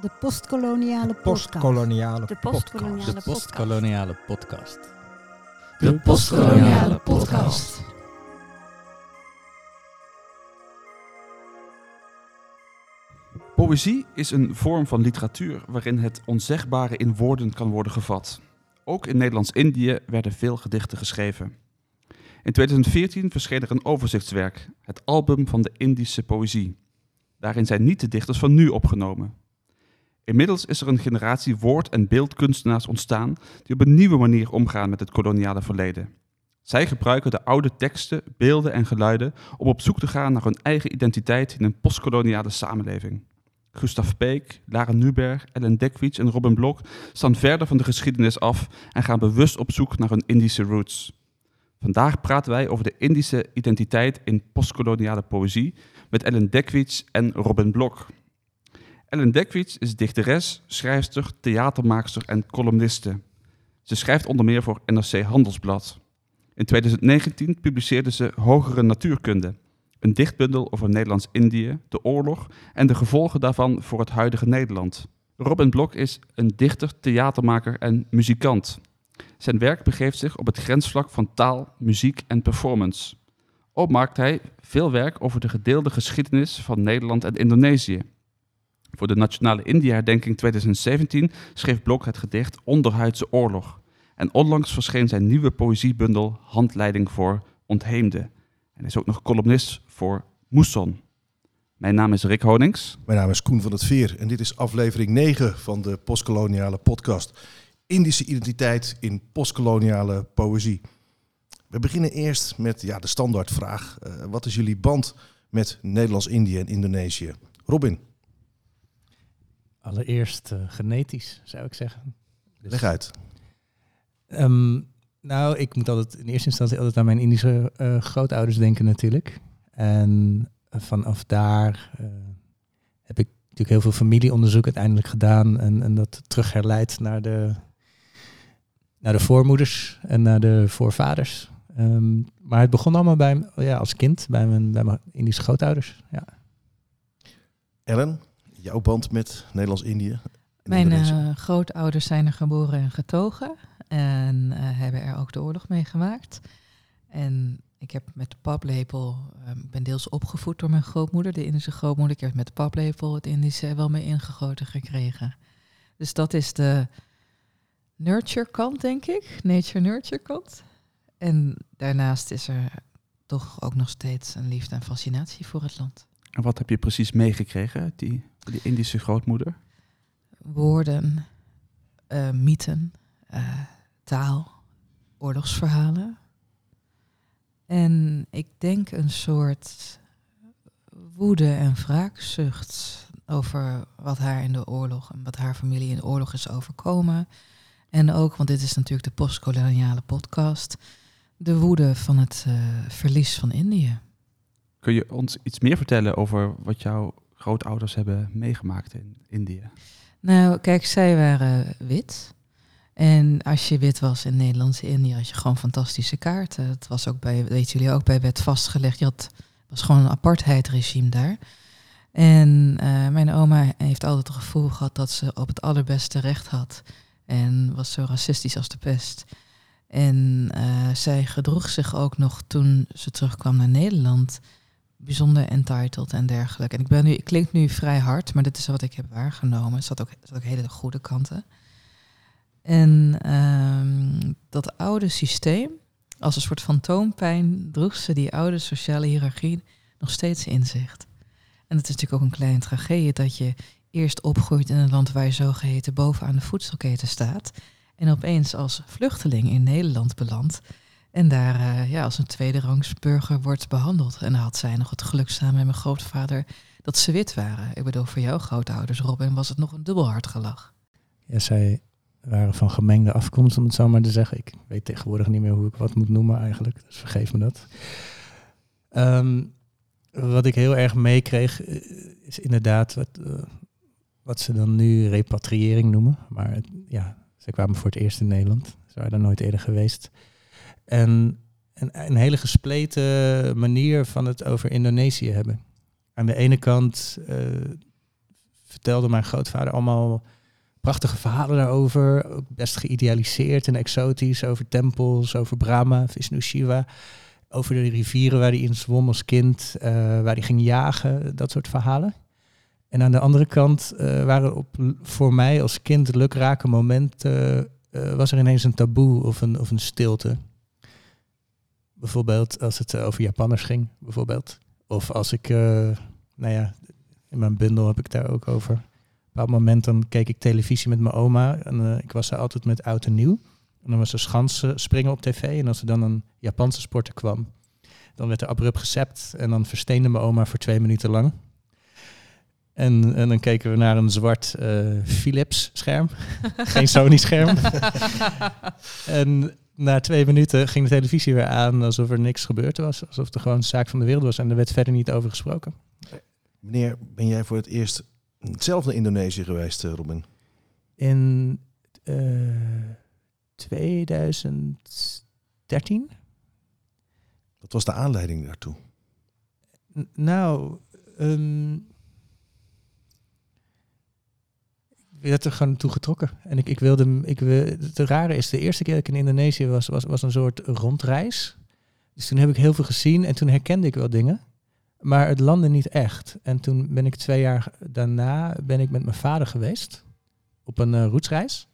De postkoloniale podcast. Postkoloniale De podcast. postkoloniale De postkoloniale podcast. De postkoloniale podcast. Poëzie is een vorm van literatuur waarin het onzegbare in woorden kan worden gevat. Ook in Nederlands-Indië werden veel gedichten geschreven. In 2014 verscheen er een overzichtswerk, het album van de Indische poëzie. Daarin zijn niet de dichters van nu opgenomen. Inmiddels is er een generatie woord- en beeldkunstenaars ontstaan die op een nieuwe manier omgaan met het koloniale verleden. Zij gebruiken de oude teksten, beelden en geluiden om op zoek te gaan naar hun eigen identiteit in een postkoloniale samenleving. Gustav Peek, Lara Nuberg, Ellen Dekwits en Robin Blok staan verder van de geschiedenis af en gaan bewust op zoek naar hun Indische roots. Vandaag praten wij over de Indische identiteit in postkoloniale poëzie met Ellen Dekwits en Robin Blok. Ellen Dekwits is dichteres, schrijfster, theatermaakster en columniste. Ze schrijft onder meer voor NRC Handelsblad. In 2019 publiceerde ze Hogere Natuurkunde, een dichtbundel over Nederlands-Indië, de oorlog en de gevolgen daarvan voor het huidige Nederland. Robin Blok is een dichter, theatermaker en muzikant. Zijn werk begeeft zich op het grensvlak van taal, muziek en performance. Ook maakt hij veel werk over de gedeelde geschiedenis van Nederland en Indonesië. Voor de Nationale India-herdenking 2017 schreef Blok het gedicht Onderhuidse Oorlog. En onlangs verscheen zijn nieuwe poëziebundel Handleiding voor Ontheemden. En hij is ook nog columnist voor Moesson. Mijn naam is Rick Honings. Mijn naam is Koen van het Veer en dit is aflevering 9 van de postkoloniale podcast. Indische identiteit in postkoloniale poëzie. We beginnen eerst met ja, de standaardvraag. Eh, wat is jullie band met Nederlands-Indië en Indonesië? Robin, Allereerst eh, genetisch, zou ik zeggen. Dus, leg uit. ehm, nou, ik moet altijd in eerste instantie altijd aan mijn Indische eh, grootouders denken natuurlijk. En eh, vanaf daar eh, heb ik natuurlijk heel veel familieonderzoek uiteindelijk gedaan. En, en dat terug herleid naar de, naar de voormoeders en naar de voorvaders. Ehm, maar het begon allemaal bij, ja, als kind bij mijn, bij mijn Indische grootouders. Ja. Ellen, jouw band met Nederlands-Indië Mijn eh, grootouders zijn er geboren en getogen en eh, hebben er ook de oorlog meegemaakt. En ik heb met de paplepel, eh, ik ben deels opgevoed door mijn grootmoeder, de Indische grootmoeder. Ik heb met de paplepel het Indische wel mee ingegoten gekregen. Dus dat is de nurture kant, denk ik. Nature-nurture kant. En daarnaast is er toch ook nog steeds een liefde en fascinatie voor het land. En wat heb je precies meegekregen, die, die Indische grootmoeder? woorden, eh, mythen, eh, taal, oorlogsverhalen. En ik denk een soort woede en wraakzucht over wat haar in de oorlog en wat haar familie in de oorlog is overkomen. En ook, want dit is natuurlijk de postkoloniale podcast, de woede van het eh, verlies van Indië. Kun je ons iets meer vertellen over wat jouw grootouders hebben meegemaakt in Indië? Nou, kijk, zij waren wit. En als je wit was in Nederlandse Indië, had je gewoon fantastische kaarten. Het was ook bij, weten jullie ook, bij wet vastgelegd. Je had, was gewoon een apartheidregime daar. En eh, mijn oma heeft altijd het gevoel gehad dat ze op het allerbeste recht had. En was zo racistisch als de pest. En eh, zij gedroeg zich ook nog toen ze terugkwam naar Nederland bijzonder entitled en dergelijke. En ik ben nu, het klinkt nu vrij hard, maar dit is wat ik heb waargenomen. Er zat ook, zat ook hele goede kanten. En ehm, dat oude systeem, als een soort fantoompijn, droeg ze die oude sociale hiërarchie nog steeds in zich. En het is natuurlijk ook een kleine tragedie dat je eerst opgroeit in een land waar je zogeheten bovenaan de voedselketen staat. En opeens als vluchteling in Nederland belandt. En daar eh, ja, als een tweederangs burger wordt behandeld. En had zij nog het geluk samen met mijn grootvader dat ze wit waren. Ik bedoel, voor jouw grootouders, Robin, was het nog een dubbel hard gelach. Ja, zij waren van gemengde afkomst, om het zo maar te zeggen. Ik weet tegenwoordig niet meer hoe ik wat moet noemen eigenlijk, dus vergeef me dat. Ehm, wat ik heel erg meekreeg, eh, is inderdaad wat, eh, wat ze dan nu repatriëring noemen. Maar ja, ze kwamen voor het eerst in Nederland. Ze waren daar nooit eerder geweest. En een, een hele gespleten manier van het over Indonesië hebben. Aan de ene kant eh, vertelde mijn grootvader allemaal prachtige verhalen daarover. Ook best geïdealiseerd en exotisch over tempels, over Brahma, Vishnu Shiva. Over de rivieren waar hij in zwom als kind, eh, waar hij ging jagen, dat soort verhalen. En aan de andere kant eh, waren op, voor mij als kind lukrake momenten, was er ineens een taboe of een, of een stilte. Bijvoorbeeld als het over Japanners ging, bijvoorbeeld. Of als ik, nou ja, in mijn bundel heb ik daar ook over bepaald moment dan keek ik televisie met mijn oma. En uh, ik was er altijd met oud en nieuw. En dan was er schans springen op tv. En als er dan een Japanse sporter kwam, dan werd er abrupt gecept. En dan versteende mijn oma voor twee minuten lang. En, en dan keken we naar een zwart uh, Philips scherm. Geen Sony scherm. en na twee minuten ging de televisie weer aan alsof er niks gebeurd was. Alsof er gewoon een zaak van de wereld was. En er werd verder niet over gesproken. Meneer, ben jij voor het eerst zelf naar Indonesië geweest, eh, Robin? In uh, 2013. Wat was de aanleiding daartoe? N nou, um, ik werd er gewoon toe getrokken. En ik, ik wilde, ik het rare is, de eerste keer dat ik in Indonesië was, was, was een soort rondreis. Dus toen heb ik heel veel gezien en toen herkende ik wel dingen. Maar het landde niet echt. En toen ben ik twee jaar daarna ben ik met mijn vader geweest op een uh, roetsreis.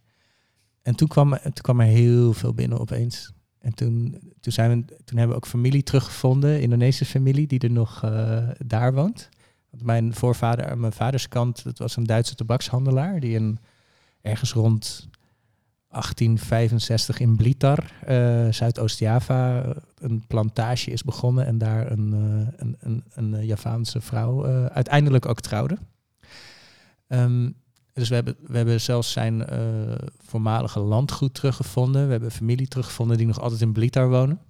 En toen kwam, toen kwam er heel veel binnen opeens. En toen, toen, zijn we, toen hebben we ook familie teruggevonden, Indonesische familie, die er nog uh, daar woont. Mijn voorvader, mijn vaders kant, dat was een Duitse tabakshandelaar, die een, ergens rond 1865 in Blitar, uh, Zuidoost-Java, een plantage is begonnen en daar een, uh, een, een, een, Javaanse vrouw uiteindelijk ook trouwde. Um, dus we hebben, we hebben zelfs zijn voormalige landgoed teruggevonden. We hebben familie teruggevonden die nog altijd in Blitar wonen.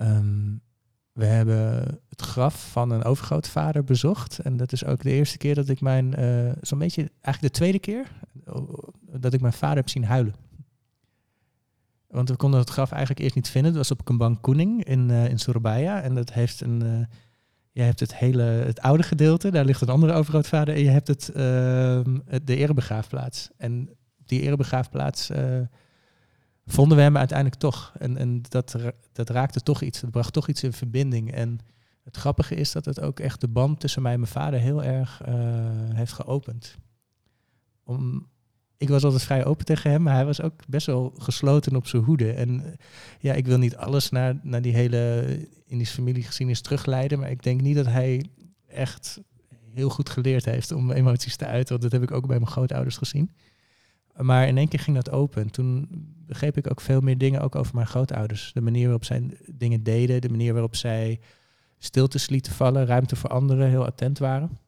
Um, we hebben het graf van een overgrootvader bezocht. En dat is ook de eerste keer dat ik mijn, zo'n beetje, eigenlijk de tweede keer, dat ik mijn vader heb zien huilen. Want we konden het graf eigenlijk eerst niet vinden. Het was op Kembang Koening in, uh, in Surabaya. En dat heeft een. Uh, je hebt het hele het oude gedeelte, daar ligt een andere overgrootvader. En je hebt het, uh, de erebegraafplaats. En die erebegraafplaats vonden we hem uiteindelijk toch. En, en dat, dat raakte toch iets. Het bracht toch iets in verbinding. En het grappige is dat het ook echt de band tussen mij en mijn vader heel erg heeft geopend. Om, ik was altijd vrij open tegen hem, maar hij was ook best wel gesloten op zijn hoede. En eh, ja, ik wil niet alles naar, naar die hele Indische familiegeschiedenis terugleiden, maar ik denk niet dat hij echt heel goed geleerd heeft om emoties te uiten. Want dat heb ik ook bij mijn grootouders gezien. Maar in één keer ging dat open. Toen begreep ik ook veel meer dingen ook over mijn grootouders. De manier waarop zij dingen deden, de manier waarop zij stiltes lieten vallen, ruimte voor anderen, heel attent waren.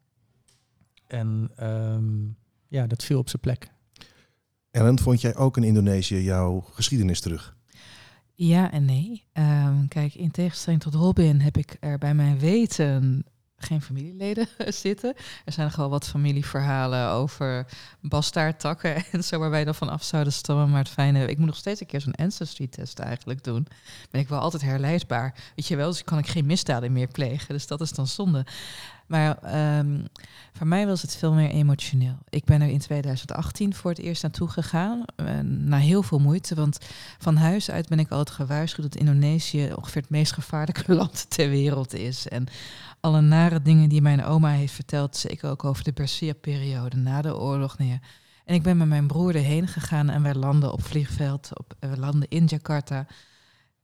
En um, ja, dat viel op zijn plek. Ellen, vond jij ook in Indonesië jouw geschiedenis terug? Ja en nee. Um, kijk, in tegenstelling tot Robin heb ik er bij mijn weten geen familieleden zitten. Er zijn nog wel wat familieverhalen over bastaardtakken en zo, waar wij dan van af zouden stammen. Maar het fijne, ik moet nog steeds een keer zo'n ancestry-test eigenlijk doen. Ben ik wel altijd herleidbaar. Weet je wel, dus kan ik geen misdaden meer plegen. Dus dat is dan zonde. Maar um, voor mij was het veel meer emotioneel. Ik ben er in 2018 voor het eerst naartoe gegaan. Na heel veel moeite. Want van huis uit ben ik altijd gewaarschuwd dat Indonesië ongeveer het meest gevaarlijke land ter wereld is. En alle nare dingen die mijn oma heeft verteld, zeker ook over de Persia-periode na de oorlog. Nee, en ik ben met mijn broer erheen gegaan en wij landen op vliegveld. Op, we landen in Jakarta.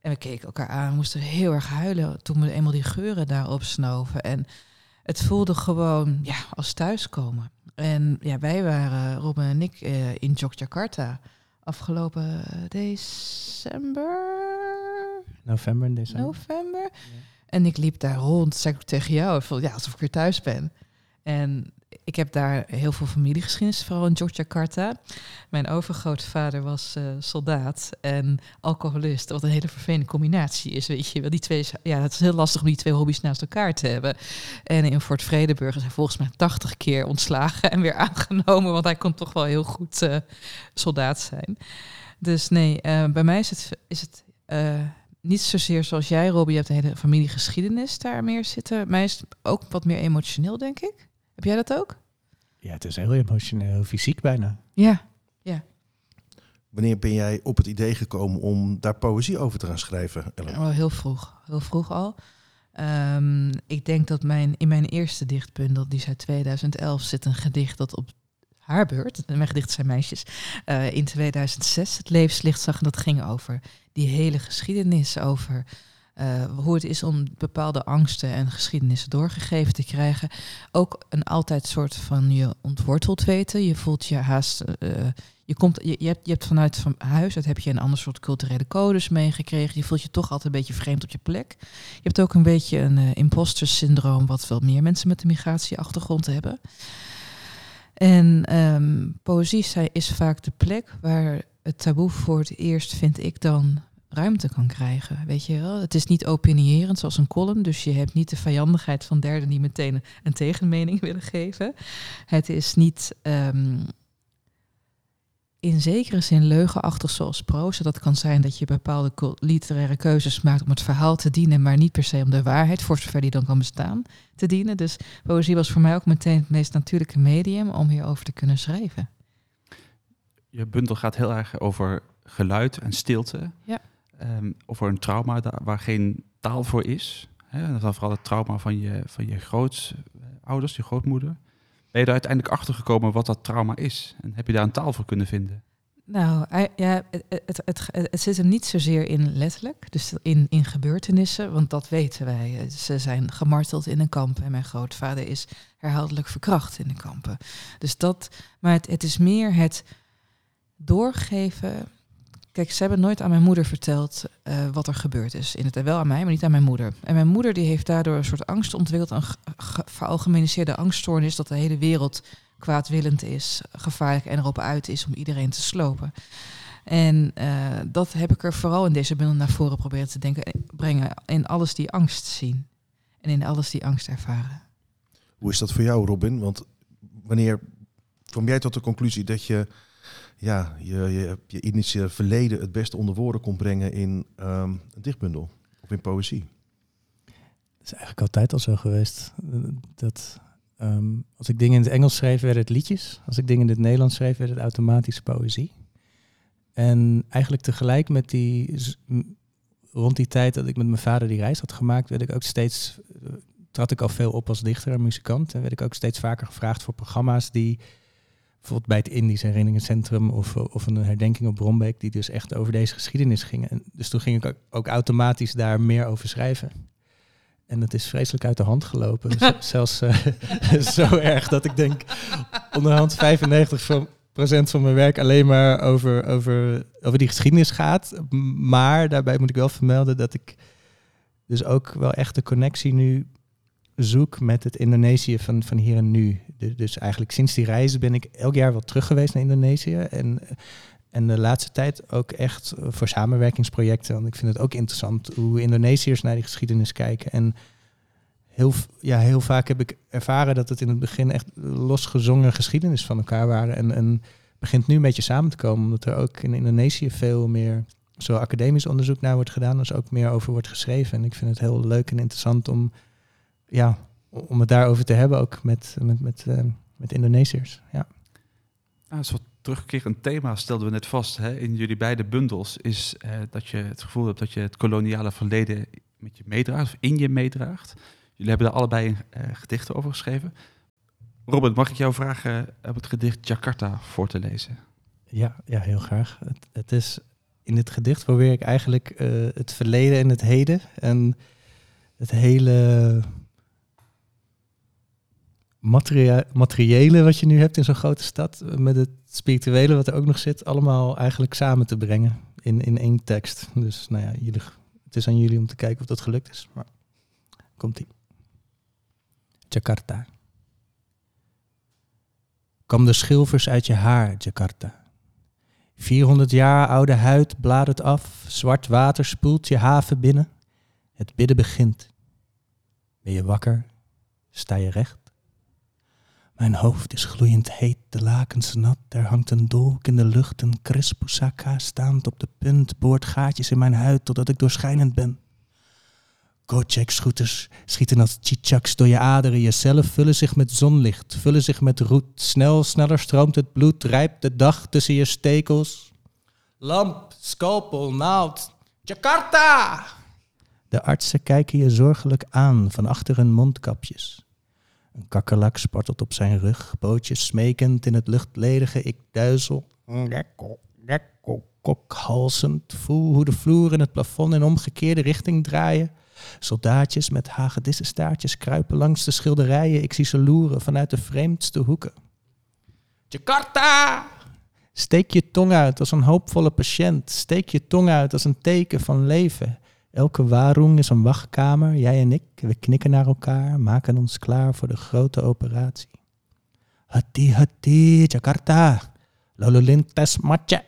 En we keken elkaar aan, moesten heel erg huilen toen we eenmaal die geuren daarop snoven. En het voelde gewoon ja, als thuiskomen. En ja, wij waren, Robin en ik, uh, in Yogyakarta afgelopen december. November en december. November. Ja. En ik liep daar rond, zei ik tegen jou, ja, alsof ik weer thuis ben. En ik heb daar heel veel familiegeschiedenis, vooral in Yogyakarta. Mijn overgrootvader was uh, soldaat en alcoholist, wat een hele vervelende combinatie is, weet je wel. Die twee, ja, het is heel lastig om die twee hobby's naast elkaar te hebben. En in Fort Vredeburg is hij volgens mij 80 keer ontslagen en weer aangenomen, want hij kon toch wel heel goed uh, soldaat zijn. Dus nee, uh, bij mij is het, is het niet zozeer zoals jij, Robbie, je hebt de hele familiegeschiedenis daar meer zitten. Mij is het ook wat meer emotioneel, denk ik. Heb jij dat ook? Ja, het is heel emotioneel, heel fysiek bijna. Ja, Wanneer ben jij op het idee gekomen om daar poëzie over te gaan schrijven, Ellen? wel heel vroeg. Heel vroeg al. Ehm, ik denk dat mijn, in mijn eerste dichtbundel, die is uit 2011, zit een gedicht dat op haar beurt, mijn gedichten zijn meisjes, eh, in 2006 het levenslicht zag. En dat ging over die hele geschiedenis, over eh, hoe het is om bepaalde angsten en geschiedenissen doorgegeven te krijgen. Ook een altijd soort van je ontworteld weten. Je voelt je haast. eh, je, komt, je, hebt, je hebt vanuit van huis uit heb je een ander soort culturele codes meegekregen. Je voelt je toch altijd een beetje vreemd op je plek. Je hebt ook een beetje een eh, imposter syndroom, wat wel meer mensen met een migratieachtergrond hebben. En ehm, poëzie is vaak de plek waar het taboe voor het eerst, vind ik dan, ruimte kan krijgen. Weet je wel? Het is niet opinierend zoals een column, dus je hebt niet de vijandigheid van derden die meteen een tegenmening willen geven. Het is niet ehm, in zekere zin leugenachtig zoals proza. Dat kan zijn dat je bepaalde literaire keuzes maakt om het verhaal te dienen, maar niet per se om de waarheid, voor zover die dan kan bestaan, te dienen. Dus poëzie was voor mij ook meteen het meest natuurlijke medium om hierover te kunnen schrijven. Je bundel gaat heel erg over geluid en stilte. Ja. Ehm, over een trauma waar geen taal voor is. Hè? Dat is vooral het trauma van je, van je grootouders, je grootmoeder. Ben je er uiteindelijk achter gekomen wat dat trauma is? En heb je daar een taal voor kunnen vinden? Nou, ja, het, het, het, zit hem niet zozeer in letterlijk, dus in, in gebeurtenissen, want dat weten wij. Ze zijn gemarteld in een kamp en mijn grootvader is herhaaldelijk verkracht in de kampen. Dus dat, maar het is meer het doorgeven. Kijk, ze hebben nooit aan mijn moeder verteld eh, wat er gebeurd is. In het, wel aan mij, maar niet aan mijn moeder. En mijn moeder die heeft daardoor een soort angst ontwikkeld, een ge- ge- veralgemeniseerde angststoornis, dat de hele wereld kwaadwillend is, gevaarlijk en erop uit is om iedereen te slopen. En eh, dat heb ik er vooral in deze bundel naar voren proberen te denken, eh, brengen. In alles die angst zien. En in alles die angst ervaren. Hoe is dat voor jou, Robin? Want wanneer kwam jij tot de conclusie dat je ja, je, je, je initiële verleden het beste onder woorden kon brengen in ehm, een dichtbundel of in poëzie? Het is eigenlijk altijd al zo geweest. eh, Dat ehm, als ik dingen in het Engels schreef, werden het liedjes. Als ik dingen in het Nederlands schreef, werd het automatisch poëzie. En eigenlijk tegelijk met die, rond die tijd dat ik met mijn vader die reis had gemaakt, werd ik ook steeds, eh, trad ik al veel op als dichter en muzikant. En werd ik ook steeds vaker gevraagd voor programma's die, bijvoorbeeld bij het Indisch Herinneringencentrum of, of een herdenking op Brombeek, die dus echt over deze geschiedenis gingen. En dus toen ging ik ook, automatisch daar meer over schrijven. En dat is vreselijk uit de hand gelopen. Z- Zelfs eh, zo erg dat ik denk onderhand 95 van, procent van mijn werk alleen maar over, over, over die geschiedenis gaat. Maar daarbij moet ik wel vermelden dat ik dus ook wel echt de connectie nu zoek met het Indonesië van, van hier en nu. Du- Dus eigenlijk sinds die reizen ben ik elk jaar wel terug geweest naar Indonesië. En, en de laatste tijd ook echt voor samenwerkingsprojecten. Want ik vind het ook interessant hoe Indonesiërs naar die geschiedenis kijken. En heel, ja, heel vaak heb ik ervaren dat het in het begin echt losgezongen geschiedenis van elkaar waren. En, en begint nu een beetje samen te komen, omdat er ook in Indonesië veel meer zo academisch onderzoek naar wordt gedaan, als ook meer over wordt geschreven. En ik vind het heel leuk en interessant om, ja, om het daarover te hebben, ook met, met, met, eh, met Indonesiërs. Ja. Nou, een soort terugkerend thema stelden we net vast hè, in jullie beide bundels. Is eh, dat je het gevoel hebt dat je het koloniale verleden met je meedraagt, of in je meedraagt. Jullie hebben daar allebei eh, gedichten over geschreven. Robert, mag ik jou vragen om het gedicht Jakarta voor te lezen? Ja, ja, heel graag. Het, het is, in dit gedicht probeer ik eigenlijk het verleden en het heden en het hele materia- materiële wat je nu hebt in zo'n grote stad, eh, met het spirituele wat er ook nog zit, allemaal eigenlijk samen te brengen in, in één tekst. Dus nou ja, jullie, het is aan jullie om te kijken of dat gelukt is. Maar komt-ie. Jakarta. Kam de schilfers uit je haar, Jakarta. 400 jaar oude huid bladert af, zwart water spoelt je haven binnen. Het bidden begint. Ben je wakker? Sta je recht? Mijn hoofd is gloeiend heet, de lakens nat. Er hangt een dolk in de lucht, een krispusaka staand op de punt. Boort gaatjes in mijn huid totdat ik doorschijnend ben. Kojak-scooters schieten als chichaks door je aderen. Je cellen vullen zich met zonlicht, vullen zich met roet. Snel, sneller stroomt het bloed, rijpt de dag tussen je stekels. Lamp, scalpel, naald. Jakarta! De artsen kijken je zorgelijk aan van achter hun mondkapjes. Een kakkerlak spartelt op zijn rug, pootjes smekend in het luchtledige. Ik duizel. Lekko, lekko, kokhalsend. Voel hoe de vloer in het plafond in omgekeerde richting draaien. Soldaatjes met hagedissenstaartjes kruipen langs de schilderijen. Ik zie ze loeren vanuit de vreemdste hoeken. Jakarta! Steek je tong uit als een hoopvolle patiënt. Steek je tong uit als een teken van leven. Elke warung is een wachtkamer. Jij en ik, we knikken naar elkaar, maken ons klaar voor de grote operatie. Hati hati, Jakarta. Lololintes matje.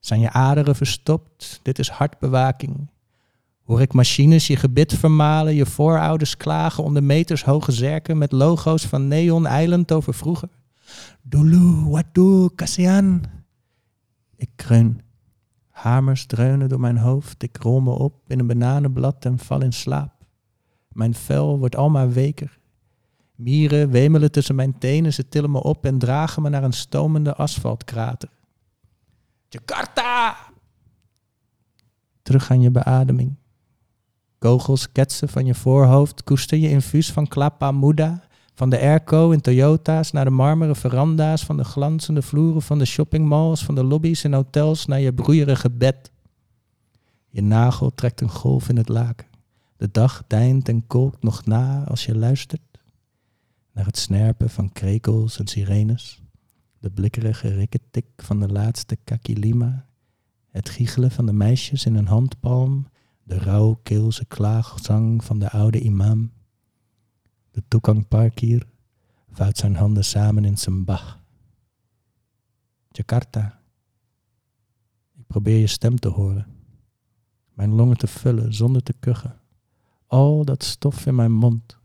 Zijn je aderen verstopt? Dit is hartbewaking. Hoor ik machines je gebit vermalen, je voorouders klagen onder meters hoge zerken met logo's van Neon Island over vroeger? Dulu, wadu, kasian. Ik kreun. Hamers dreunen door mijn hoofd. Ik rol me op in een bananenblad en val in slaap. Mijn vel wordt al maar weker. Mieren wemelen tussen mijn tenen. Ze tillen me op en dragen me naar een stomende asfaltkrater. Jakarta! Terug aan je beademing. Kogels ketsen van je voorhoofd. Koester je infuus van Klapa Muda. Van de airco in Toyota's naar de marmeren veranda's. Van de glanzende vloeren van de shoppingmalls. Van de lobby's in hotels naar je broeierige bed. Je nagel trekt een golf in het laken. De dag deint en kolkt nog na als je luistert. Naar het snerpen van krekels en sirenes. De blikkerige rikketik van de laatste kakilima. Het giechelen van de meisjes in een handpalm. De rauwkeelse klaagzang van de oude imam. De toekang parkier vouwt zijn handen samen in zijn bach. Jakarta. Ik probeer je stem te horen. Mijn longen te vullen zonder te kuchen. Al dat stof in mijn mond.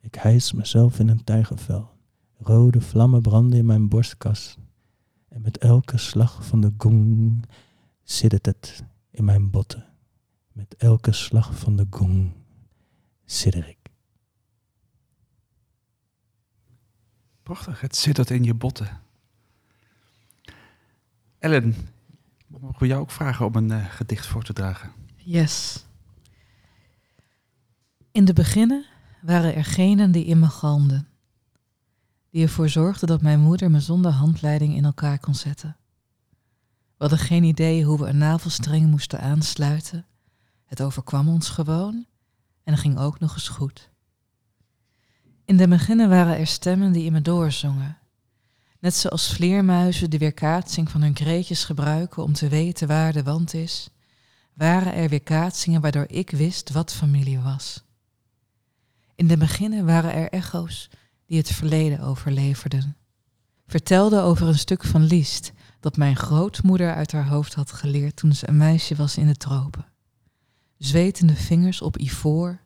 Ik hijs mezelf in een tijgervel. Rode vlammen branden in mijn borstkas. En met elke slag van de gong zit het in mijn botten. Met elke slag van de gong sidder ik. Prachtig, het zit dat in je botten. Ellen, mogen we jou ook vragen om een eh, gedicht voor te dragen? Yes. In de beginnen waren er genen die in me galmden. Die ervoor zorgden dat mijn moeder me zonder handleiding in elkaar kon zetten. We hadden geen idee hoe we een navelstreng moesten aansluiten. Het overkwam ons gewoon en het ging ook nog eens goed. In de beginnen waren er stemmen die in me doorzongen. Net zoals vleermuizen de weerkaatsing van hun kreetjes gebruiken om te weten waar de wand is, waren er weerkaatsingen waardoor ik wist wat familie was. In de beginnen waren er echo's die het verleden overleverden. Vertelden over een stuk van Liest dat mijn grootmoeder uit haar hoofd had geleerd toen ze een meisje was in de tropen. Zwetende vingers op ivoor,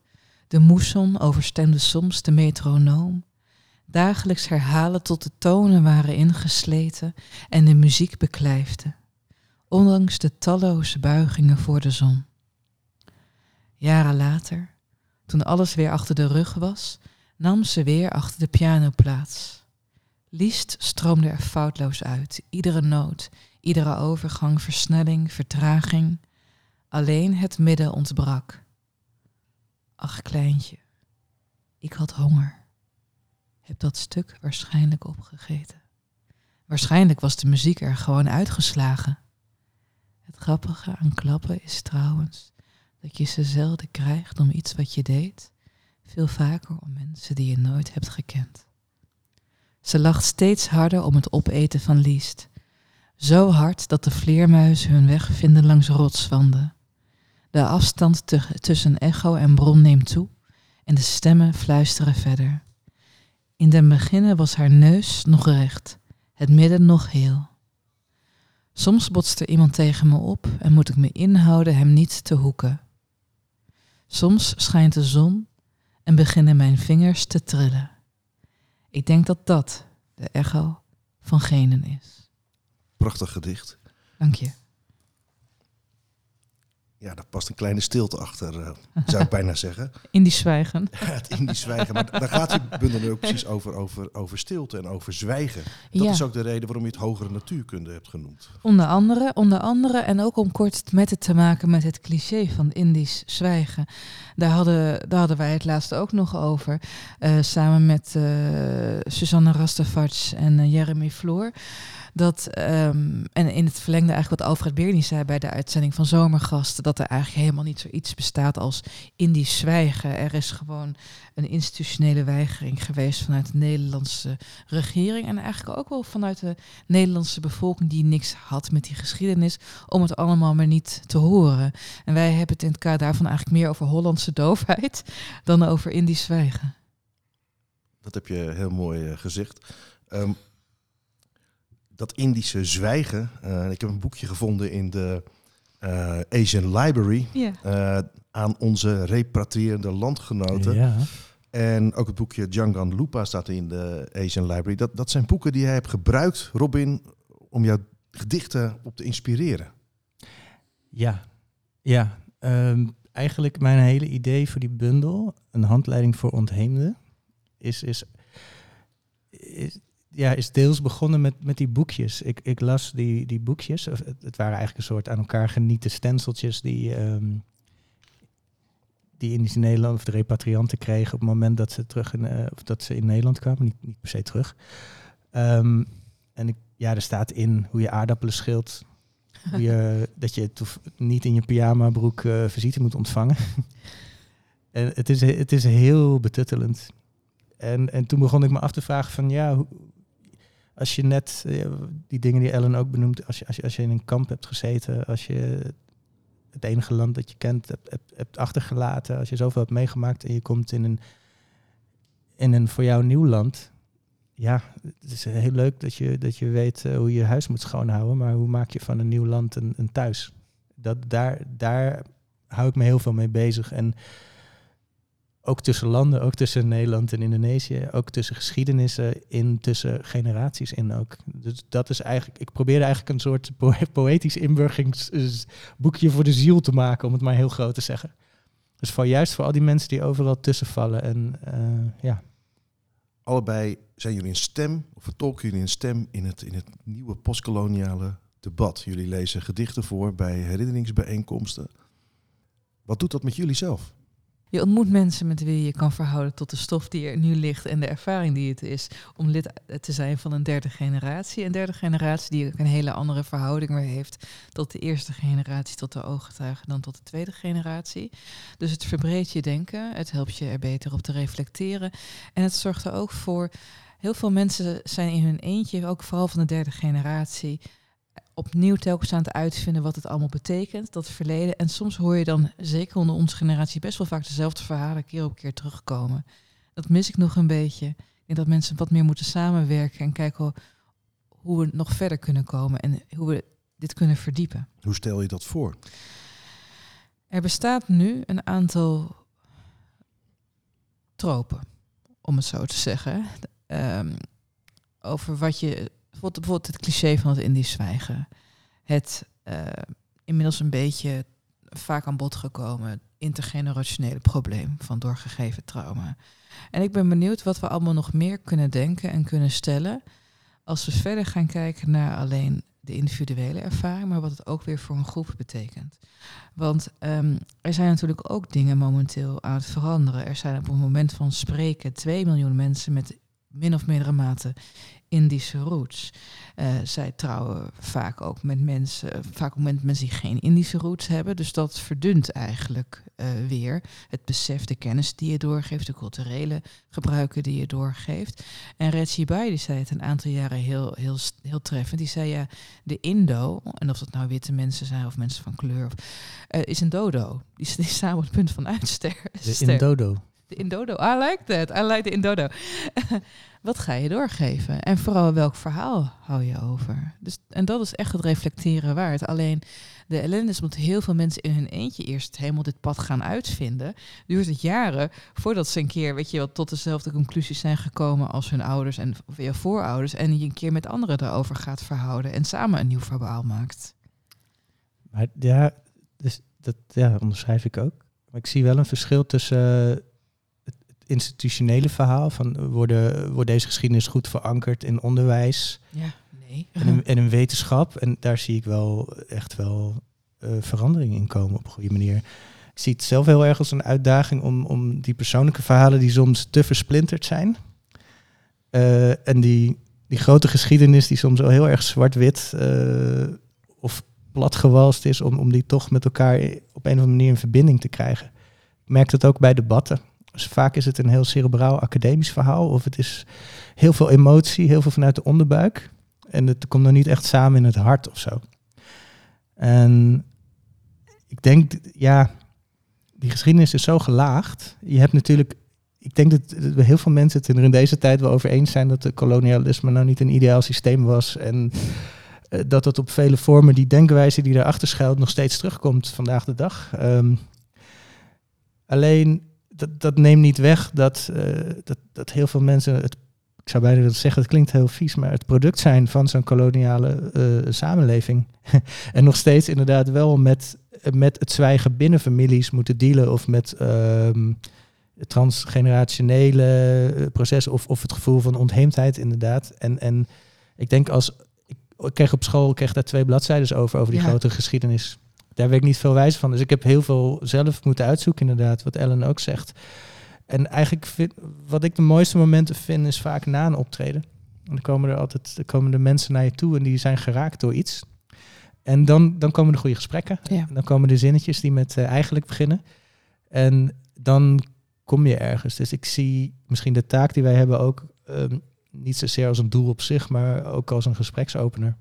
de moesson overstemde soms de metronoom, dagelijks herhalen tot de tonen waren ingesleten en de muziek beklijfde, ondanks de talloze buigingen voor de zon. Jaren later, toen alles weer achter de rug was, nam ze weer achter de piano plaats. Liest stroomde er foutloos uit, iedere noot, iedere overgang, versnelling, vertraging. Alleen het midden ontbrak. Ach, kleintje, ik had honger. Heb dat stuk waarschijnlijk opgegeten. Waarschijnlijk was de muziek er gewoon uitgeslagen. Het grappige aan klappen is trouwens dat je ze zelden krijgt om iets wat je deed, veel vaker om mensen die je nooit hebt gekend. Ze lacht steeds harder om het opeten van Liest. Zo hard dat de vleermuizen hun weg vinden langs rotswanden. De afstand tussen echo en bron neemt toe en de stemmen fluisteren verder. In den beginnen was haar neus nog recht, het midden nog heel. Soms botst er iemand tegen me op en moet ik me inhouden hem niet te hoeken. Soms schijnt de zon en beginnen mijn vingers te trillen. Ik denk dat dat de echo van genen is. Prachtig gedicht. Dank je. Ja, daar past een kleine stilte achter, eh, zou ik bijna zeggen. In die zwijgen. Het Indisch zwijgen. Maar daar gaat die bundel nu ook precies over, over, over stilte en over zwijgen. Dat ja, is ook de reden waarom je het hogere natuurkunde hebt genoemd. onder andere, onder andere. En ook om kort met het te maken met het cliché van Indisch zwijgen. Daar hadden, daar hadden wij het laatst ook nog over. eh, samen met eh Susanne Rastafarts en Jeremy Floor. Dat, ehm, en in het verlengde eigenlijk wat Alfred Beernie zei bij de uitzending van Zomergasten, dat er eigenlijk helemaal niet zoiets bestaat als Indisch zwijgen. Er is gewoon een institutionele weigering geweest vanuit de Nederlandse regering en eigenlijk ook wel vanuit de Nederlandse bevolking die niks had met die geschiedenis, om het allemaal maar niet te horen. En wij hebben het in het kader daarvan eigenlijk meer over Hollandse doofheid dan over Indisch zwijgen. Dat heb je heel mooi eh, gezegd. Ehm, dat Indische zwijgen. eh, ik heb een boekje gevonden in de eh, Asian Library. Eh, aan onze repatrierende landgenoten. Ja. En ook het boekje Djangan Lupa staat in de Asian Library. Dat, dat zijn boeken die jij hebt gebruikt, Robin, om jouw gedichten op te inspireren. Ja, ja. Ehm, eigenlijk mijn hele idee voor die bundel, een handleiding voor ontheemden, is, is, is, ja, is deels begonnen met, met die boekjes. Ik, ik las die, die boekjes. Het, het waren eigenlijk een soort aan elkaar genieten stenseltjes die, ehm die Indische Nederland of de repatrianten kregen op het moment dat ze terug in, eh, of dat ze in Nederland kwamen. Niet, niet per se terug. Ehm, en ik, ja, er staat in hoe je aardappelen schilt. Hoe je, dat je niet in je pyjama broek eh, visite moet ontvangen. en het is, het is heel betuttelend. En, en toen begon ik me af te vragen van ja, hoe- als je net eh, die dingen die Ellen ook benoemt, als je, als, je, als je in een kamp hebt gezeten, als je het enige land dat je kent hebt, hebt, achtergelaten, als je zoveel hebt meegemaakt en je komt in een, in een voor jou nieuw land, ja, het is heel leuk dat je, dat je weet eh, hoe je je huis moet schoonhouden, maar hoe maak je van een nieuw land een, een thuis? Dat, daar, daar hou ik me heel veel mee bezig. En ook tussen landen, ook tussen Nederland en Indonesië, ook tussen geschiedenissen in, tussen generaties in ook. Dus dat is eigenlijk, ik probeerde eigenlijk een soort po- poëtisch inburgingsboekje voor de ziel te maken, om het maar heel groot te zeggen. Dus voor juist voor al die mensen die overal tussen vallen. En eh, ja, Allebei zijn jullie een stem, of vertolken jullie een stem in het, in het nieuwe postkoloniale debat. Jullie lezen gedichten voor bij herinneringsbijeenkomsten. Wat doet dat met jullie zelf? Je ontmoet mensen met wie je kan verhouden tot de stof die er nu ligt en de ervaring die het is om lid te zijn van een derde generatie. Een derde generatie die ook een hele andere verhouding weer heeft tot de eerste generatie, tot de ooggetuigen, dan tot de tweede generatie. Dus het verbreedt je denken, het helpt je er beter op te reflecteren en het zorgt er ook voor. Heel veel mensen zijn in hun eentje, ook vooral van de derde generatie, opnieuw telkens aan het uitvinden wat het allemaal betekent, dat verleden. En soms hoor je dan, zeker onder onze generatie, best wel vaak dezelfde verhalen keer op keer terugkomen. Dat mis ik nog een beetje. Ik denk dat mensen wat meer moeten samenwerken en kijken hoe- we nog verder kunnen komen en hoe we dit kunnen verdiepen. Hoe stel je dat voor? Er bestaat nu een aantal tropen, om het zo te zeggen. Ehm, over wat je. Bijvoorbeeld, bijvoorbeeld het cliché van het Indisch zwijgen. Het eh, inmiddels een beetje vaak aan bod gekomen intergenerationele probleem van doorgegeven trauma. En ik ben benieuwd wat we allemaal nog meer kunnen denken en kunnen stellen. als we verder gaan kijken naar alleen de individuele ervaring, maar wat het ook weer voor een groep betekent. Want ehm, er zijn natuurlijk ook dingen momenteel aan het veranderen. Er zijn op het moment van spreken 2 miljoen mensen met min of meerdere mate Indische roots. Eh, zij trouwen vaak ook met mensen, vaak ook met mensen die geen Indische roots hebben. Dus dat verdunt eigenlijk eh, weer het besef, de kennis die je doorgeeft, de culturele gebruiken die je doorgeeft. En Reggie Bai, die zei het een aantal jaren heel, heel, heel treffend. Die zei ja, de Indo, en of dat nou witte mensen zijn of mensen van kleur, of, eh, is een dodo. Die, is- die staan op het punt van uitster. De Indodo. De Indodo. I like that. I like the Indodo. Wat ga je doorgeven? En vooral welk verhaal hou je over? Dus, en dat is echt het reflecteren waard. Alleen de ellende is omdat heel veel mensen in hun eentje eerst helemaal dit pad gaan uitvinden. Duurt het jaren voordat ze een keer, weet je wel, tot dezelfde conclusies zijn gekomen als hun ouders en je voorouders. En je een keer met anderen daarover gaat verhouden en samen een nieuw verhaal maakt. Maar ja, dus dat ja, onderschrijf ik ook. Maar ik zie wel een verschil tussen institutionele verhaal van worden, wordt deze geschiedenis goed verankerd in onderwijs Ja, nee. en in, en in wetenschap. En daar zie ik wel echt wel eh, verandering in komen op een goede manier. Ik zie het zelf heel erg als een uitdaging om, om die persoonlijke verhalen die soms te versplinterd zijn. eh, en die, die grote geschiedenis die soms al heel erg zwart-wit eh, of platgewalst is, om, om die toch met elkaar op een of andere manier in verbinding te krijgen. Ik merk dat ook bij debatten. Dus vaak is het een heel cerebraal academisch verhaal, of het is heel veel emotie, heel veel vanuit de onderbuik. En het komt dan niet echt samen in het hart of zo. En ik denk, ja, die geschiedenis is zo gelaagd. Je hebt natuurlijk, ik denk dat dat heel veel mensen het er in deze tijd wel over eens zijn dat de kolonialisme nou niet een ideaal systeem was. En eh, dat het op vele vormen, die denkwijze die daarachter schuilt, nog steeds terugkomt vandaag de dag. Ehm, alleen, dat, dat neemt niet weg dat, eh, dat, dat heel veel mensen het ik zou bijna willen zeggen, het klinkt heel vies, maar het product zijn van zo'n koloniale eh, samenleving. en nog steeds inderdaad wel met, met het zwijgen binnen families moeten dealen of met ehm, transgenerationele eh, processen of, of het gevoel van ontheemdheid inderdaad. En, en ik denk als, ik, ik kreeg op school ik kreeg daar twee bladzijden over, over die Ja. grote geschiedenis. Daar werd ik niet veel wijs van. Dus ik heb heel veel zelf moeten uitzoeken inderdaad, wat Ellen ook zegt. En eigenlijk vind, wat ik de mooiste momenten vind, is vaak na een optreden. En dan komen er altijd dan komen de mensen naar je toe en die zijn geraakt door iets. En dan, dan komen de goede gesprekken. Ja. Dan komen de zinnetjes die met eh, eigenlijk beginnen. En dan kom je ergens. Dus ik zie misschien de taak die wij hebben ook ehm, niet zozeer als een doel op zich, maar ook als een gespreksopener.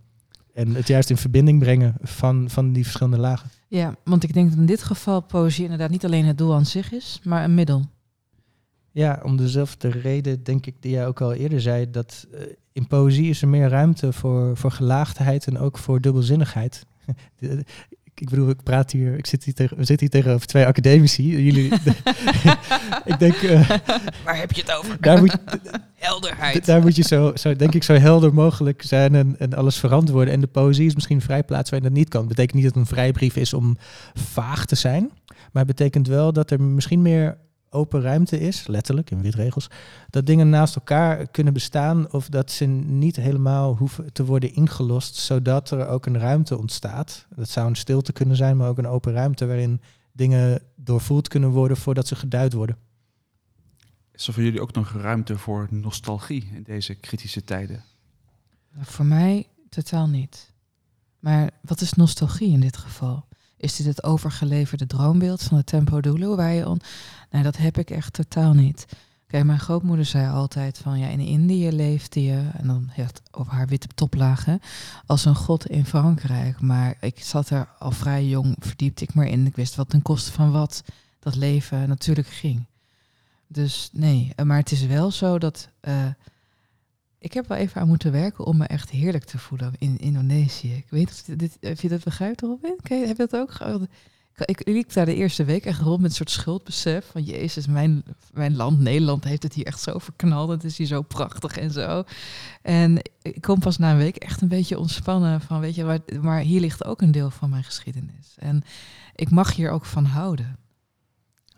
En het juist in verbinding brengen van, van die verschillende lagen. Ja, want ik denk dat in dit geval poëzie inderdaad niet alleen het doel aan zich is, maar een middel. Ja, om dezelfde reden denk ik die jij ook al eerder zei, dat eh, in poëzie is er meer ruimte voor, voor gelaagdheid en ook voor dubbelzinnigheid. Ik bedoel, ik praat hier, ik zit hier tegen, we zitten hier tegenover twee academici. Jullie, ik denk, eh, Waar heb je het over? daar moet, Helderheid. daar moet je zo, zo, denk ik, zo helder mogelijk zijn en, en alles verantwoorden. En de poëzie is misschien een vrijplaats waar je dat niet kan. Betekent niet dat het een vrijbrief is om vaag te zijn, maar het betekent wel dat er misschien meer open ruimte is, letterlijk in witregels, dat dingen naast elkaar kunnen bestaan of dat ze niet helemaal hoeven te worden ingelost, zodat er ook een ruimte ontstaat. Dat zou een stilte kunnen zijn, maar ook een open ruimte waarin dingen doorvoeld kunnen worden voordat ze geduid worden. Is er voor jullie ook nog ruimte voor nostalgie in deze kritische tijden? Voor mij totaal niet. Maar wat is nostalgie in dit geval? Is dit het overgeleverde droombeeld van de Tempo waar je on... Nee, dat heb ik echt totaal niet. Kijk, mijn grootmoeder zei altijd van ja, in Indië leefde je, en dan het over haar witte toplagen, als een god in Frankrijk. Maar ik zat er al vrij jong, verdiepte ik maar in. Ik wist wat ten koste van wat dat leven natuurlijk ging. Dus nee, eh, maar het is wel zo dat eh, ik heb wel even aan moeten werken om me echt heerlijk te voelen in Indonesië. Ik weet of, dit, of je dat begrijpt? Ken je- heb je dat ook? ge- Ik, liep daar de eerste week echt rond met een soort schuldbesef van Jezus, mijn, mijn land Nederland heeft het hier echt zo verknald. Het is hier zo prachtig en zo. En ik kom pas na een week echt een beetje ontspannen van, weet je, maar, maar hier ligt ook een deel van mijn geschiedenis. En ik mag hier ook van houden.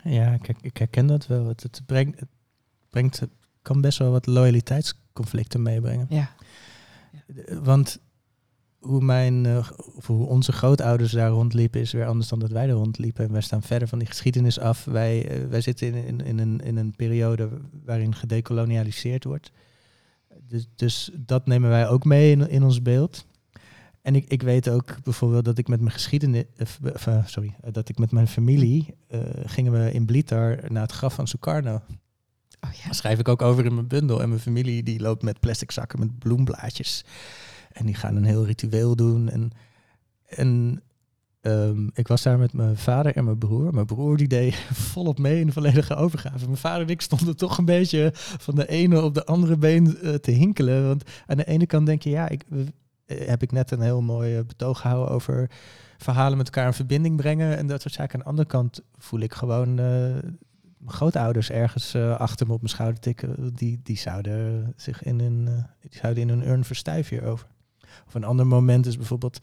Ja, kijk, ik herken dat wel. Het, het brengt, het brengt, kan best wel wat loyaliteitsconflicten meebrengen. Ja, Eh, Want hoe, mijn, eh, of hoe onze grootouders daar rondliepen is weer anders dan dat wij er rondliepen. En wij staan verder van die geschiedenis af. Wij, eh, wij zitten in, in, in, een, in een periode waarin gedekolonialiseerd wordt. Dus, dus dat nemen wij ook mee in, in ons beeld. En ik, ik weet ook bijvoorbeeld dat ik met mijn geschiedenis, of, sorry, dat ik met mijn familie gingen we in Blitar naar het graf van Sukarno. Oh schrijf ik ook over in mijn bundel. En mijn familie die loopt met plastic zakken met bloemblaadjes. En die gaan een heel ritueel doen. En, en ehm, ik was daar met mijn vader en mijn broer. Mijn broer die deed volop mee in de volledige overgave. Mijn vader en ik stonden toch een beetje van de ene op de andere been eh, te hinkelen. Want aan de ene kant denk je, ja, ik, eh, heb ik net een heel mooi eh, betoog gehouden over verhalen met elkaar in verbinding brengen en dat soort zaken. Aan de andere kant voel ik gewoon mijn grootouders ergens eh, achter me op mijn schouder tikken. Die, die zouden zich in een, eh, die zouden in een urn verstijven hierover. Of een ander moment is bijvoorbeeld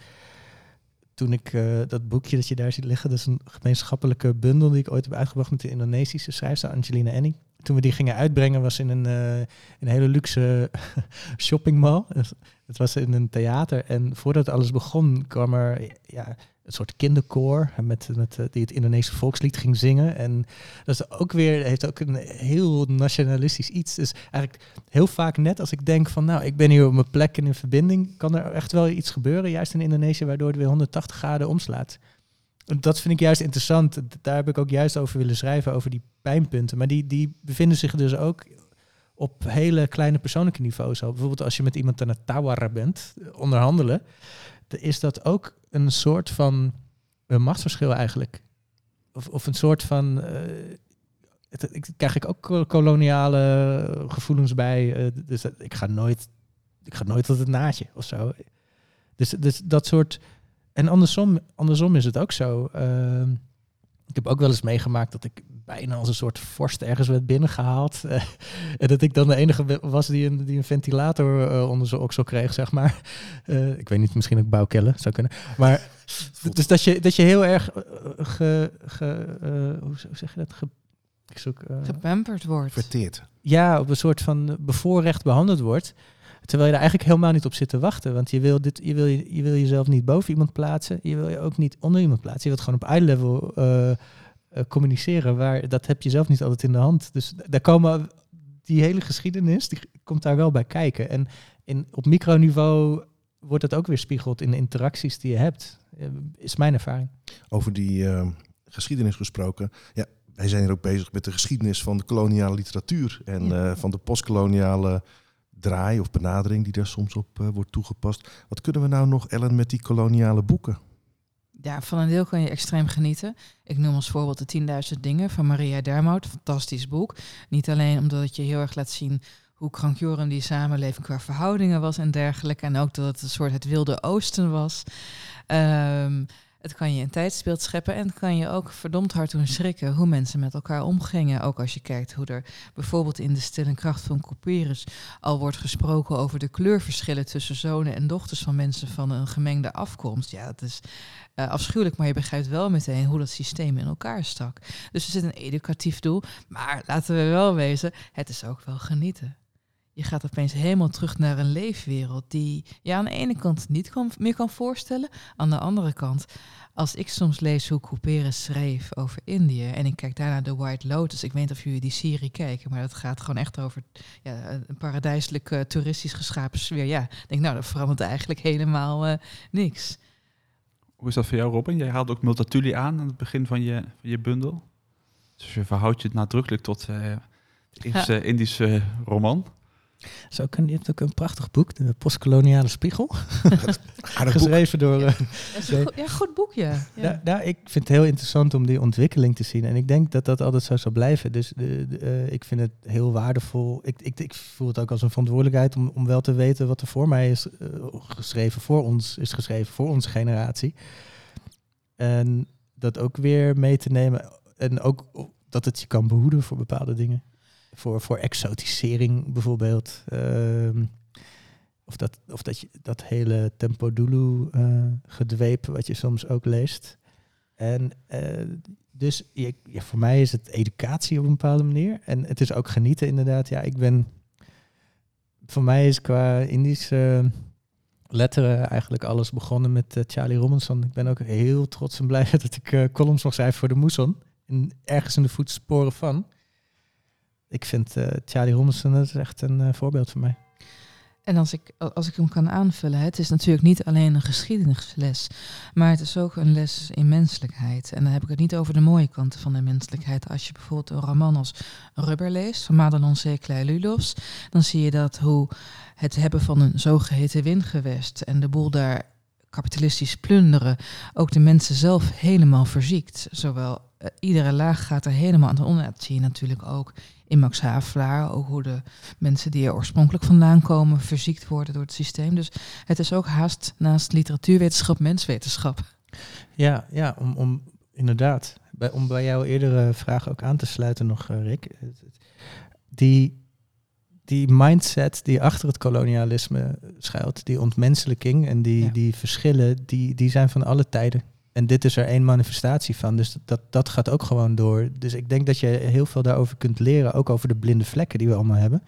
toen ik eh, dat boekje dat je daar ziet liggen, dat is een gemeenschappelijke bundel die ik ooit heb uitgebracht met de Indonesische schrijfster Angelina Annie. Toen we die gingen uitbrengen was in een, uh, een hele luxe shoppingmall. Het was in een theater en voordat alles begon kwam er ja, een soort kinderkoor met, met, eh, die het Indonesische volkslied ging zingen. En dat is ook weer, heeft ook een heel nationalistisch iets. Dus eigenlijk heel vaak net als ik denk van nou, ik ben hier op mijn plek en in verbinding, kan er echt wel iets gebeuren, juist in Indonesië, waardoor het weer 180 graden omslaat. Dat vind ik juist interessant. Daar heb ik ook juist over willen schrijven, over die pijnpunten. Maar die, die bevinden zich dus ook op hele kleine persoonlijke niveaus. Bijvoorbeeld als je met iemand aan het tawara bent, onderhandelen is dat ook een soort van een machtsverschil eigenlijk. Of, of een soort van. Het, ik krijg ik ook koloniale gevoelens bij. Dus ik ga nooit. Ik ga nooit tot het naadje of zo. Dus, dus dat soort. En andersom, andersom is het ook zo. Uh, ik heb ook wel eens meegemaakt dat ik bijna als een soort vorst ergens werd binnengehaald. Uh, en dat ik dan de enige was die een, die een ventilator uh, onder zijn oksel kreeg, zeg maar. Uh, ik weet niet, misschien ook bouwkellen zou kunnen. Maar dus dat je, dat je heel erg ge, ge, hoe zeg je dat? Ge, ik zoek, Gepamperd wordt. Verteerd. Ja, op een soort van bevoorrecht behandeld wordt. Terwijl je er eigenlijk helemaal niet op zit te wachten. Want je wil, dit, je wil, je wil jezelf niet boven iemand plaatsen. Je wil je ook niet onder iemand plaatsen. Je wilt gewoon op eye level uh, uh, communiceren. Waar, dat heb je zelf niet altijd in de hand. Dus daar komen die hele geschiedenis, die komt daar wel bij kijken. En in, op microniveau wordt dat ook weer spiegeld in de interacties die je hebt. Is mijn ervaring. Over die geschiedenis gesproken. Ja, wij zijn hier ook bezig met de geschiedenis van de koloniale literatuur. En ja. van de postkoloniale draai of benadering die daar soms op uh, wordt toegepast. Wat kunnen we nou nog, Ellen, met die koloniale boeken? Ja, van een deel kan je extreem genieten. Ik noem als voorbeeld de 10.000 dingen van Maria Dermout. Fantastisch boek. Niet alleen omdat het je heel erg laat zien hoe krankjoren die samenleving qua verhoudingen was en dergelijke. En ook dat het een soort het wilde oosten was. Um, het kan je een tijdsbeeld scheppen en het kan je ook verdomd hard doen schrikken hoe mensen met elkaar omgingen. Ook als je kijkt hoe er bijvoorbeeld in de stille kracht van Couperus al wordt gesproken over de kleurverschillen tussen zonen en dochters van mensen van een gemengde afkomst. Ja, dat is uh, afschuwelijk, maar je begrijpt wel meteen hoe dat systeem in elkaar stak. Dus er zit een educatief doel, maar laten we wel wezen, het is ook wel genieten je gaat opeens helemaal terug naar een leefwereld die je aan de ene kant niet kan, meer kan voorstellen. Aan de andere kant, als ik soms lees hoe Couperus schreef over Indië en ik kijk daarna de White Lotus. Ik weet niet of jullie die serie kijken, maar dat gaat gewoon echt over ja, een paradijselijk uh, toeristisch geschapen sfeer. Ja, ik denk nou, dat verandert eigenlijk helemaal uh, niks. Hoe is dat voor jou, Robin? Jij haalde ook Multatuli aan aan het begin van je, van je bundel. Dus je verhoudt je het nadrukkelijk tot uh, Indische, Indische roman. Zo kan, je hebt ook een prachtig boek, De Postkoloniale Spiegel. Geschreven door... Uh, ja, goed, ja, goed boekje. Ja. Ja, nou, ik vind het heel interessant om die ontwikkeling te zien. En ik denk dat dat altijd zo zal blijven. Dus de, de, uh, ik vind het heel waardevol. Ik, ik, ik voel het ook als een verantwoordelijkheid om, om wel te weten wat er voor mij is uh, geschreven, voor ons is geschreven, voor onze generatie. En dat ook weer mee te nemen. En ook dat het je kan behoeden voor bepaalde dingen voor, voor exotisering bijvoorbeeld. Uh, of dat, of dat, je, dat hele tempo dulu uh, gedweep wat je soms ook leest. En uh, dus je, ja, voor mij is het educatie op een bepaalde manier. En het is ook genieten inderdaad. Ja, ik ben... Voor mij is qua Indische letteren eigenlijk alles begonnen met uh, Charlie Robinson. Ik ben ook heel trots en blij dat ik columns mag schrijven voor de Moeson. En ergens in de voetsporen van ik vind uh, Charlie Robinson is echt een uh, voorbeeld voor mij. En als ik, als ik hem kan aanvullen, het is natuurlijk niet alleen een geschiedenisles, maar het is ook een les in menselijkheid. En dan heb ik het niet over de mooie kanten van de menselijkheid. Als je bijvoorbeeld een roman als Rubber leest, van Madelon C. Lulos, dan zie je dat hoe het hebben van een zogeheten windgewest en de boel daar kapitalistisch plunderen ook de mensen zelf helemaal verziekt. Zowel uh, iedere laag gaat er helemaal aan de onder. Dat zie je natuurlijk ook in Max Havelaar. Ook hoe de mensen die er oorspronkelijk vandaan komen verziekt worden door het systeem. Dus het is ook haast naast literatuurwetenschap menswetenschap. Ja, ja om, om inderdaad. Bij, om bij jouw eerdere vraag ook aan te sluiten nog, uh, Rick. Die die mindset die achter het kolonialisme schuilt, die ontmenselijking en die, Ja. die verschillen, die, die zijn van alle tijden. En dit is er één manifestatie van. Dus dat, dat gaat ook gewoon door. Dus ik denk dat je heel veel daarover kunt leren, ook over de blinde vlekken die we allemaal hebben,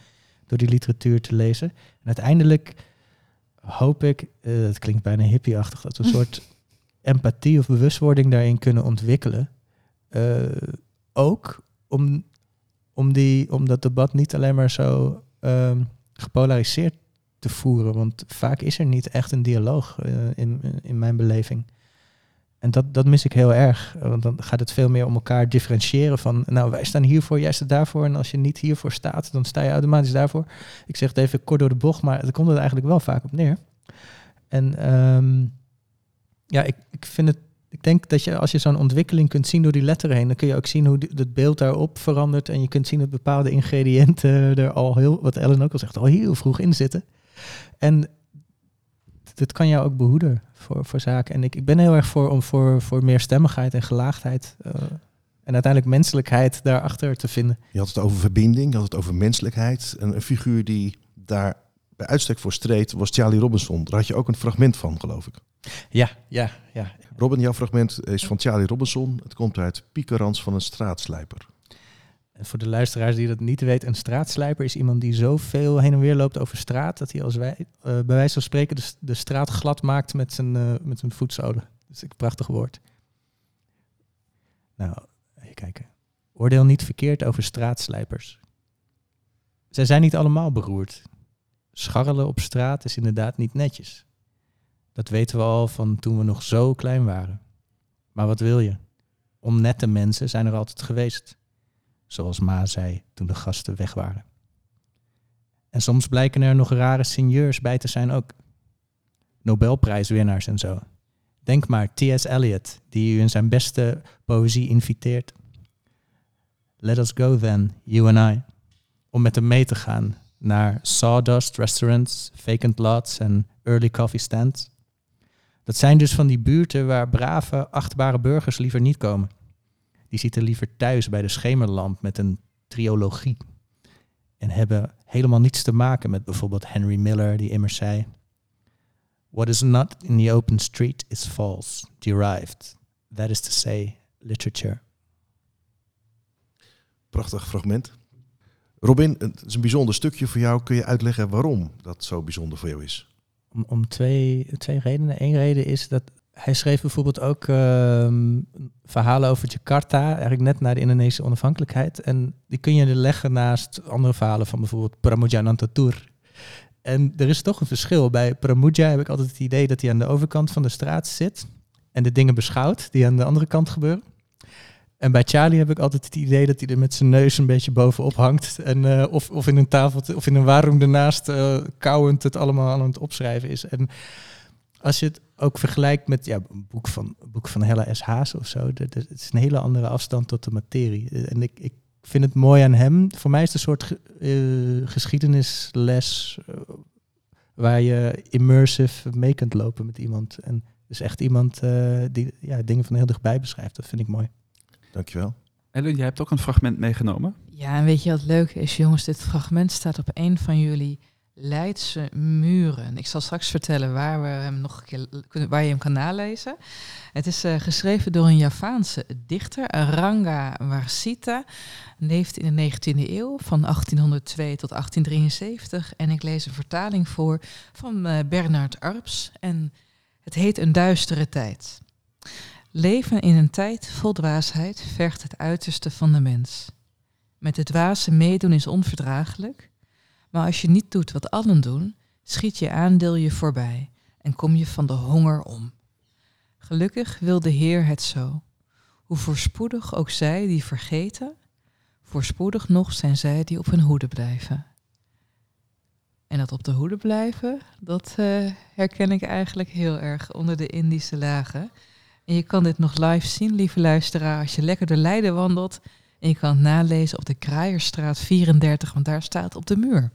door die literatuur te lezen. En uiteindelijk hoop ik, eh het klinkt bijna hippieachtig, dat we een soort empathie of bewustwording daarin kunnen ontwikkelen. Eh, ook om, om, die, om dat debat niet alleen maar zo ehm, gepolariseerd te voeren. Want vaak is er niet echt een dialoog eh, in, in mijn beleving. En dat, dat mis ik heel erg. Want dan gaat het veel meer om elkaar differentiëren van... nou, wij staan hiervoor, jij staat daarvoor. En als je niet hiervoor staat, dan sta je automatisch daarvoor. Ik zeg het even kort door de bocht, maar het komt er eigenlijk wel vaak op neer. En ehm, ja, ik, ik vind het... Ik denk dat je als je zo'n ontwikkeling kunt zien door die letteren heen... dan kun je ook zien hoe het beeld daarop verandert. En je kunt zien dat bepaalde ingrediënten er al heel... wat Ellen ook al zegt, al heel vroeg in zitten. En dit kan jou ook behoeden voor, voor zaken. En ik, ik ben heel erg voor om voor, voor meer stemmigheid en gelaagdheid. eh, en uiteindelijk menselijkheid daarachter te vinden. Je had het over verbinding, je had het over menselijkheid. En een figuur die daar bij uitstek voor streed was Charlie Robinson. Daar had je ook een fragment van, geloof ik. Ja, ja, ja. Robin, jouw fragment is van Charlie Robinson. Het komt uit Piekerans van een straatslijper. En voor de luisteraars die dat niet weten, een straatslijper is iemand die zoveel heen en weer loopt over straat, dat hij als wij, eh, bij wijze van spreken de, straat glad maakt met zijn, eh, met zijn voetzolen. Dat is een prachtig woord. Nou, even kijken. Oordeel niet verkeerd over straatslijpers. Zij zijn niet allemaal beroerd. Scharrelen op straat is inderdaad niet netjes. Dat weten we al van toen we nog zo klein waren. Maar wat wil je? Onnette mensen zijn er altijd geweest zoals Ma zei toen de gasten weg waren. En soms blijken er nog rare seigneurs bij te zijn ook. Nobelprijswinnaars en zo. Denk maar T.S. Eliot, die u in zijn beste poëzie inviteert. Let us go then, you and I, om met hem mee te gaan naar sawdust restaurants, vacant lots en early coffee stands. Dat zijn dus van die buurten waar brave, achtbare burgers liever niet komen. Die zitten liever thuis bij de schemerlamp met een triologie. En hebben helemaal niets te maken met bijvoorbeeld Henry Miller, die immers zei: What is not in the open street is false, derived. That is to say, literature. Prachtig fragment. Robin, het is een bijzonder stukje voor jou. Kun je uitleggen waarom dat zo bijzonder voor jou is? Om, om twee, twee redenen. Eén reden is dat hij schreef bijvoorbeeld ook ehm, verhalen over Jakarta, eigenlijk net na de Indonesische onafhankelijkheid. En die kun je leggen naast andere verhalen van bijvoorbeeld Pramuja Nantatur. En er is toch een verschil. Bij Pramuja heb ik altijd het idee dat hij aan de overkant van de straat zit en de dingen beschouwt die aan de andere kant gebeuren. En bij Charlie heb ik altijd het idee dat hij er met zijn neus een beetje bovenop hangt. En, eh, of, of in een tafel of in een waarom ernaast eh kauwend het allemaal aan het opschrijven is. En als je het ook vergelijkt met ja, een boek van, een boek van Hella S. Haas of zo, dat, is een hele andere afstand tot de materie. En ik, ik vind het mooi aan hem. Voor mij is het een soort ge- eh, geschiedenisles eh, waar je immersive mee kunt lopen met iemand. En dus echt iemand eh, die ja, dingen van heel dichtbij beschrijft. Dat vind ik mooi. Dankjewel. Ellen, jij hebt ook een fragment meegenomen. Ja, en weet je wat leuk is, jongens? Dit fragment staat op een van jullie Leidse muren. Ik zal straks vertellen waar, we hem nog een keer, waar je hem kan nalezen. Het is eh, geschreven door een Javaanse dichter, Ranga Varsita. Leefde in de 19e eeuw, van 1802 tot 1873. En ik lees een vertaling voor van eh, Bernard Arps. En het heet Een duistere tijd. Leven in een tijd vol dwaasheid vergt het uiterste van de mens. Met het dwaze meedoen is onverdraaglijk, maar als je niet doet wat allen doen, schiet je aandeel je voorbij en kom je van de honger om. Gelukkig wil de Heer het zo. Hoe voorspoedig ook zij die vergeten, voorspoedig nog zijn zij die op hun hoede blijven. En dat op de hoede blijven, dat eh, herken ik eigenlijk heel erg onder de Indische lagen. En je kan dit nog live zien, lieve luisteraar, als je lekker door Leiden wandelt. En je kan het nalezen op de Kraaierstraat 34, want daar staat op de muur.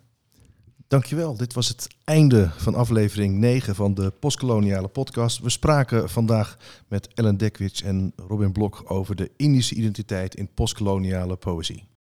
Dankjewel. Dit was het einde van aflevering 9 van de Postkoloniale podcast. We spraken vandaag met Ellen Dekwits en Robin Blok over de Indische identiteit in postkoloniale poëzie.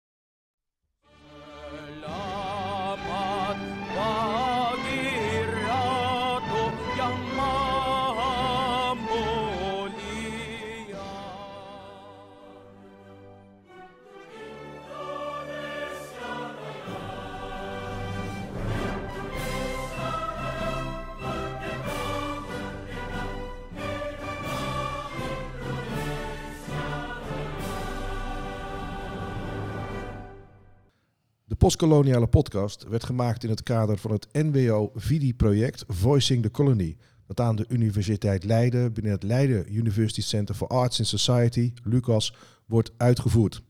Postkoloniale podcast werd gemaakt in het kader van het NWO-VIDI-project Voicing the Colony. Dat aan de Universiteit Leiden binnen het Leiden University Center for Arts and Society, LUCAS, wordt uitgevoerd.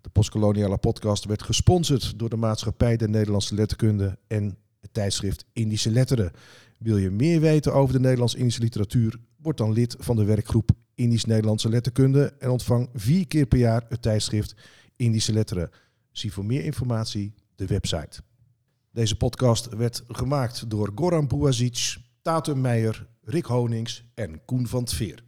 De postkoloniale podcast werd gesponsord door de Maatschappij der Nederlandse Letterkunde en het tijdschrift Indische Letteren. Wil je meer weten over de Nederlands-Indische literatuur? Word dan lid van de werkgroep Indisch-Nederlandse Letterkunde en ontvang vier keer per jaar het tijdschrift Indische Letteren. Zie voor meer informatie de website. Deze podcast werd gemaakt door Goran Bouazic, Tatum Meijer, Rick Honings en Koen van Tveer.